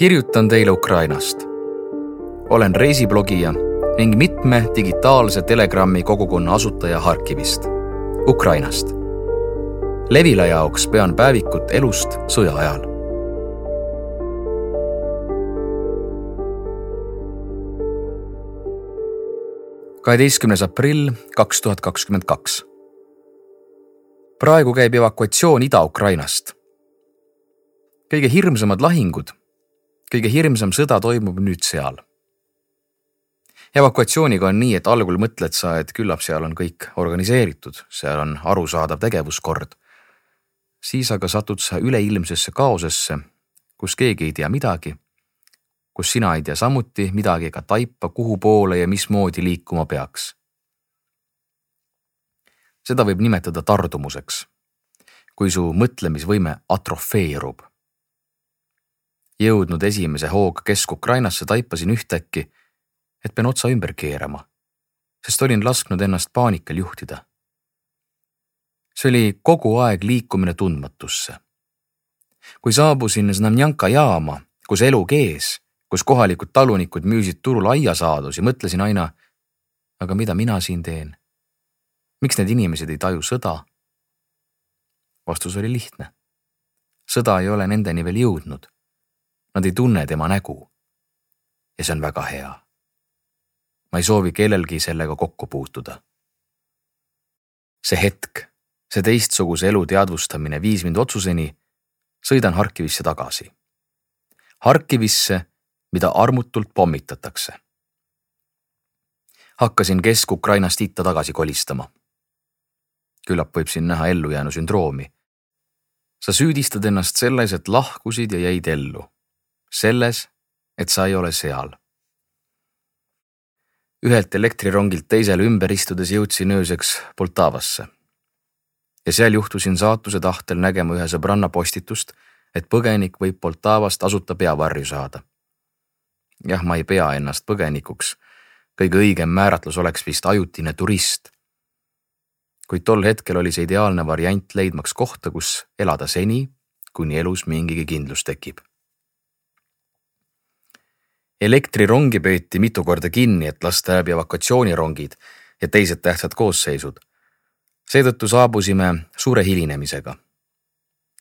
kirjutan teile Ukrainast. olen reisiblogija ning mitme digitaalse Telegrami kogukonna asutaja Harkivist, Ukrainast. Levila jaoks pean päevikut elust sõja ajal. kaheteistkümnes aprill kaks tuhat kakskümmend kaks. praegu käib evakuatsioon Ida-Ukrainast. kõige hirmsamad lahingud kõige hirmsam sõda toimub nüüd seal. evakuatsiooniga on nii, et algul mõtled sa, et küllap seal on kõik organiseeritud, seal on arusaadav tegevuskord. siis aga satud sa üleilmsesse kaosesse, kus keegi ei tea midagi, kus sina ei tea samuti midagi ega taipa, kuhu poole ja mismoodi liikuma peaks. seda võib nimetada tardumuseks, kui su mõtlemisvõime atrofeerub jõudnud esimese hooga Kesk-Ukrainasse, taipasin ühtäkki, et pean otsa ümber keerama, sest olin lasknud ennast paanikal juhtida. see oli kogu aeg liikumine tundmatusse. kui saabusin Znamjanka jaama, kus elu kees, kus kohalikud talunikud müüsid turul aiasaadusi, mõtlesin aina, aga mida mina siin teen? miks need inimesed ei taju sõda? vastus oli lihtne. sõda ei ole nendeni veel jõudnud Nad ei tunne tema nägu. ja see on väga hea. ma ei soovi kellelgi sellega kokku puutuda. see hetk, see teistsuguse elu teadvustamine viis mind otsuseni, sõidan Harkivisse tagasi. Harkivisse, mida armutult pommitatakse. hakkasin Kesk-Ukrainast itta tagasi kolistama. küllap võib siin näha ellujäänu sündroomi. sa süüdistad ennast selles, et lahkusid ja jäid ellu selles, et sa ei ole seal. ühelt elektrirongilt teisele ümber istudes jõudsin ööseks Poltavasse. ja seal juhtusin saatuse tahtel nägema ühe sõbranna postitust, et põgenik võib Poltavast tasuta peavarju saada. jah, ma ei pea ennast põgenikuks. kõige õigem määratlus oleks vist ajutine turist kuid tol hetkel oli see ideaalne variant leidmaks kohta, kus elada seni, kuni elus mingigi kindlus tekib elektrirongi peeti mitu korda kinni, et lasta läbi evakuatsioonirongid ja teised tähtsad koosseisud. seetõttu saabusime suure hilinemisega.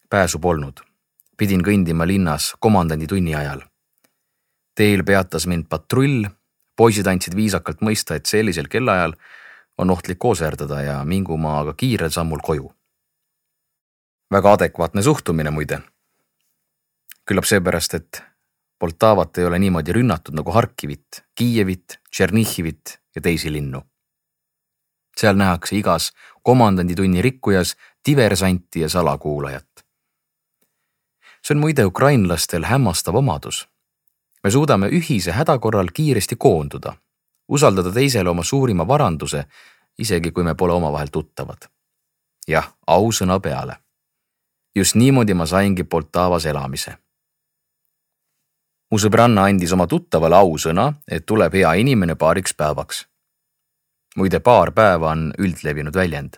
pääsu polnud, pidin kõndima linnas komandandi tunni ajal. teel peatas mind patrull, poisid andsid viisakalt mõista, et sellisel kellaajal on ohtlik kooserdada ja mingu ma aga kiirel sammul koju. väga adekvaatne suhtumine muide. küllap seepärast, et Poltavat ei ole niimoodi rünnatud nagu Harkivit, Kiievit, Tšernihivit ja teisi linnu. seal nähakse igas komandanditunni rikkujas diversanti ja salakuulajat. see on muide ukrainlastel hämmastav omadus. me suudame ühise häda korral kiiresti koonduda, usaldada teisele oma suurima varanduse, isegi kui me pole omavahel tuttavad. jah, ausõna peale. just niimoodi ma saingi Poltavas elamise mu sõbranna andis oma tuttavale ausõna, et tuleb hea inimene paariks päevaks. muide, paar päeva on üldlevinud väljend.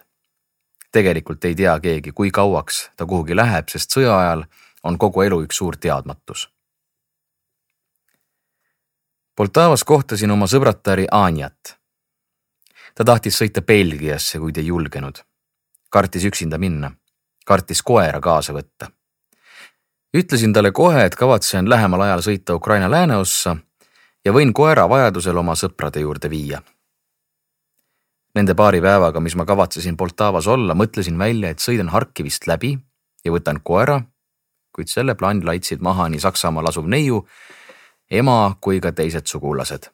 tegelikult ei tea keegi, kui kauaks ta kuhugi läheb, sest sõja ajal on kogu elu üks suur teadmatus. Poltavas kohtasin oma sõbratari Anjat. ta tahtis sõita Belgiasse, kuid ei julgenud. kartis üksinda minna, kartis koera kaasa võtta ütlesin talle kohe, et kavatsen lähemal ajal sõita Ukraina lääneossa ja võin koera vajadusel oma sõprade juurde viia. Nende paari päevaga, mis ma kavatsesin Poltavas olla, mõtlesin välja, et sõidan Harkivist läbi ja võtan koera, kuid selle plaani laitsid maha nii Saksamaal asuv neiu, ema kui ka teised sugulased.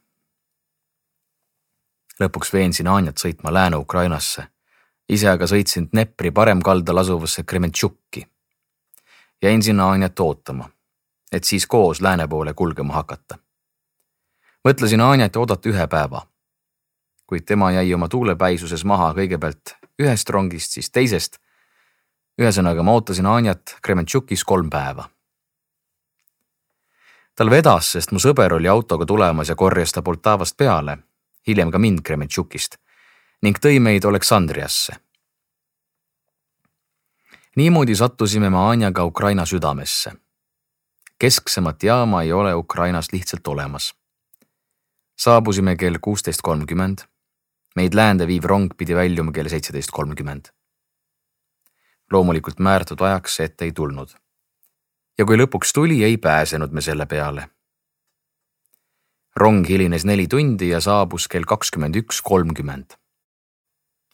lõpuks veensin Anjat sõitma Lääne-Ukrainasse, ise aga sõitsin Dnepri paremkaldal asuvasse Krementšukki jäin sinna Anjat ootama, et siis koos lääne poole kulgema hakata. mõtlesin Anjat oodata ühe päeva, kuid tema jäi oma tuulepäisuses maha kõigepealt ühest rongist, siis teisest. ühesõnaga, ma ootasin Anjat Krementšukis kolm päeva. tal vedas, sest mu sõber oli autoga tulemas ja korjas ta Poltavast peale, hiljem ka mind Krementšukist ning tõi meid Aleksandriasse niimoodi sattusime me Anjaga Ukraina südamesse. kesksemat jaama ei ole Ukrainas lihtsalt olemas. saabusime kell kuusteist kolmkümmend. meid läände viiv rong pidi väljuma kell seitseteist kolmkümmend. loomulikult määratud ajaks ette ei tulnud. ja kui lõpuks tuli, ei pääsenud me selle peale. rong hilines neli tundi ja saabus kell kakskümmend üks kolmkümmend.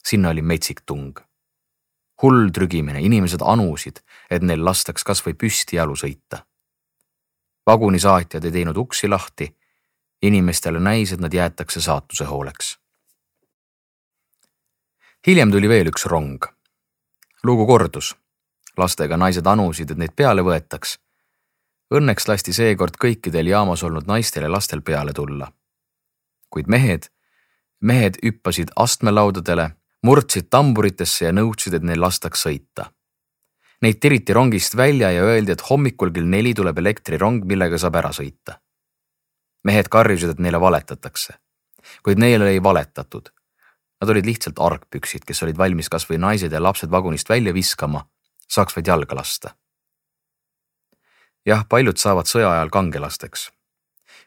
sinna oli metsik tung hull trügimine, inimesed anusid, et neil lastaks kasvõi püsti jalu sõita vagunisaatjad ei teinud uksi lahti. inimestele näis, et nad jäetakse saatuse hooleks. hiljem tuli veel üks rong. lugu kordus. lastega naised anusid, et neid peale võetaks. Õnneks lasti seekord kõikidel jaamas olnud naistel ja lastel peale tulla. kuid mehed, mehed hüppasid astmelaudadele, murdsid tamburitesse ja nõudsid, et neil lastaks sõita Neid tiriti rongist välja ja öeldi, et hommikul kell neli tuleb elektrirong, millega saab ära sõita. mehed karjusid, et neile valetatakse, kuid neile ei valetatud. Nad olid lihtsalt argpüksid, kes olid valmis kasvõi naised ja lapsed vagunist välja viskama, saaks vaid jalga lasta. jah, paljud saavad sõja ajal kangelasteks,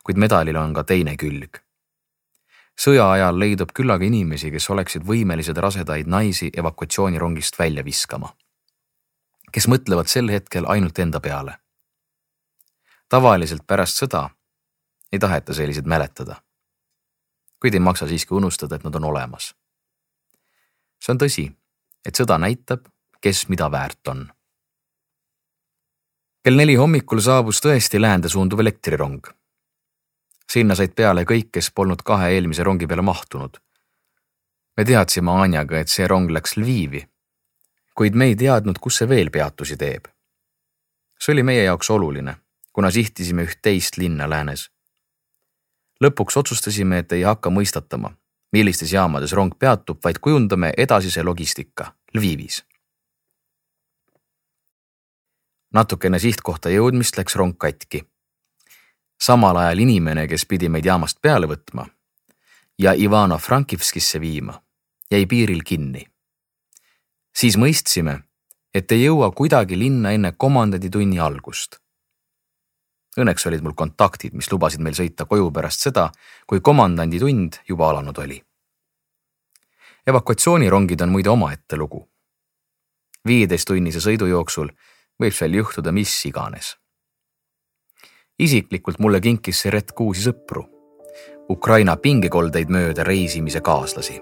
kuid medalil on ka teine külg sõja ajal leidub küllaga inimesi, kes oleksid võimelised rasedaid naisi evakuatsioonirongist välja viskama kes mõtlevad sel hetkel ainult enda peale. tavaliselt pärast sõda ei taheta selliseid mäletada. kuid ei maksa siiski unustada, et nad on olemas. see on tõsi, et sõda näitab, kes mida väärt on. kell neli hommikul saabus tõesti läände suunduv elektrirong. Sinna said peale kõik, kes polnud kahe eelmise rongi peale mahtunud. me teadsime Anjaga, et see rong läks Lvivi kuid me ei teadnud, kus see veel peatusi teeb. see oli meie jaoks oluline, kuna sihtisime üht teist linna läänes. lõpuks otsustasime, et ei hakka mõistatama, millistes jaamades rong peatub, vaid kujundame edasise logistika Lvivis. natukene sihtkohta jõudmist läks rong katki. Samal ajal inimene, kes pidi meid jaamast peale võtma ja Ivano-Frankivskisse viima, jäi piiril kinni siis mõistsime, et ei jõua kuidagi linna enne komandanditunni algust. Õnneks olid mul kontaktid, mis lubasid meil sõita koju pärast seda, kui komandanditund juba alanud oli. evakuatsioonirongid on muide omaette lugu. viieteisttunnise sõidu jooksul võib seal juhtuda mis iganes. Isiklikult mulle kinkis see retk uusi sõpru, Ukraina pingekoldeid mööda reisimise kaaslasi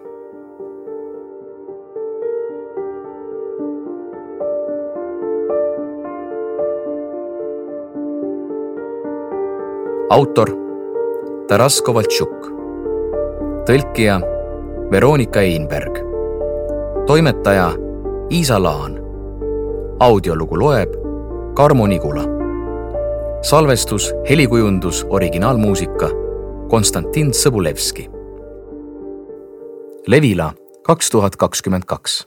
autor Taras Kovaltšuk, tõlkija Veronika Einberg, toimetaja Iisa Laan. audiolugu loeb Karmo Nigula. Salvestus, helikujundus, originaalmuusika Konstantin Sõbulevski. Levila kaks tuhat kakskümmend kaks